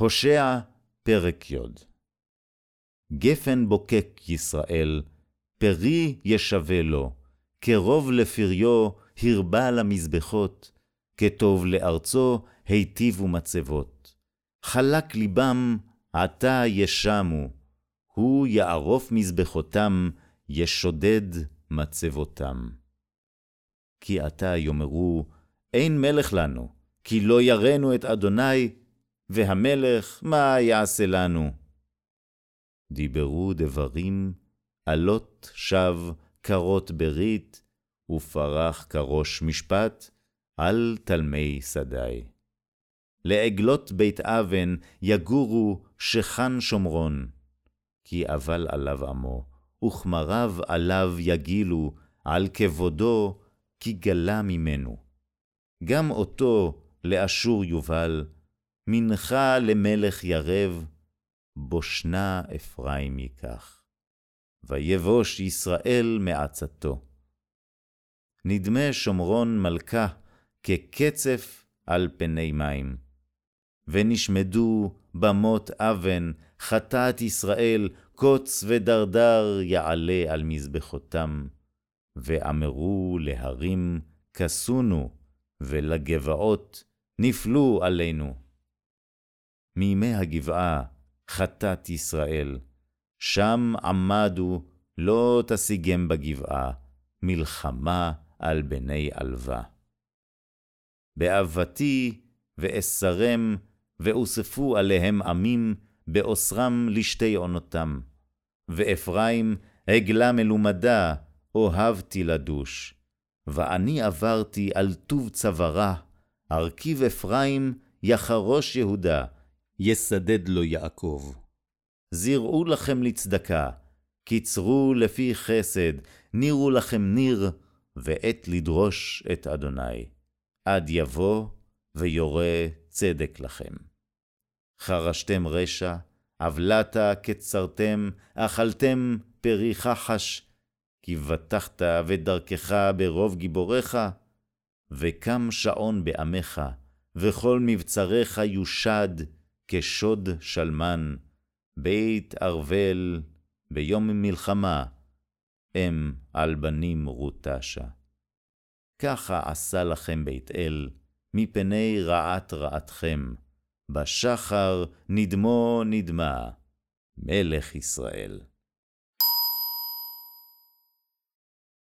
הושע, פרק י. גפן בוקק ישראל, פרי ישווה לו, כרוב לפריו הרבה למזבחות, כטוב לארצו היטיבו מצבות. חלק ליבם, עתה ישמו, הוא יערוף מזבחותם, ישודד מצבותם. כי עתה יאמרו, אין מלך לנו, כי לא יראנו את אדוני, והמלך מה יעשה לנו? דיברו דברים, עלות שב, קרות ברית, ופרח כראש משפט, על תלמי שדי. לעגלות בית אבן יגורו שכן שומרון, כי אבל עליו עמו, וכמריו עליו יגילו, על כבודו, כי גלה ממנו. גם אותו לאשור יובל, מנחה למלך ירב, בושנה אפרים ייקח. ויבוש ישראל מעצתו. נדמה שומרון מלכה כקצף על פני מים. ונשמדו במות אבן, חטאת ישראל, קוץ ודרדר יעלה על מזבחותם. ואמרו להרים, כסונו, ולגבעות, נפלו עלינו. מימי הגבעה, חטאת ישראל, שם עמדו, לא תשיגם בגבעה, מלחמה על בני עלווה. באבתי ואסרם, ואוספו עליהם עמים, באוסרם לשתי עונותם. ואפרים, עגלה מלומדה, אוהבתי לדוש. ואני עברתי על טוב צווארה, ארכיב אפרים, יחרוש יהודה, יסדד לו יעקב. זרעו לכם לצדקה, קיצרו לפי חסד, נירו לכם ניר, ועת לדרוש את אדוני. עד יבוא, ויורה צדק לכם. חרשתם רשע, עוולתה קצרתם, אכלתם פרי כחש, כי בטחת ודרכך ברוב גיבוריך, וקם שעון בעמך, וכל מבצריך יושד, כשוד שלמן, בית ארוול, ביום מלחמה, אם על בנים רוטשה. ככה עשה לכם בית אל, מפני רעת רעתכם, בשחר נדמו נדמה, מלך ישראל.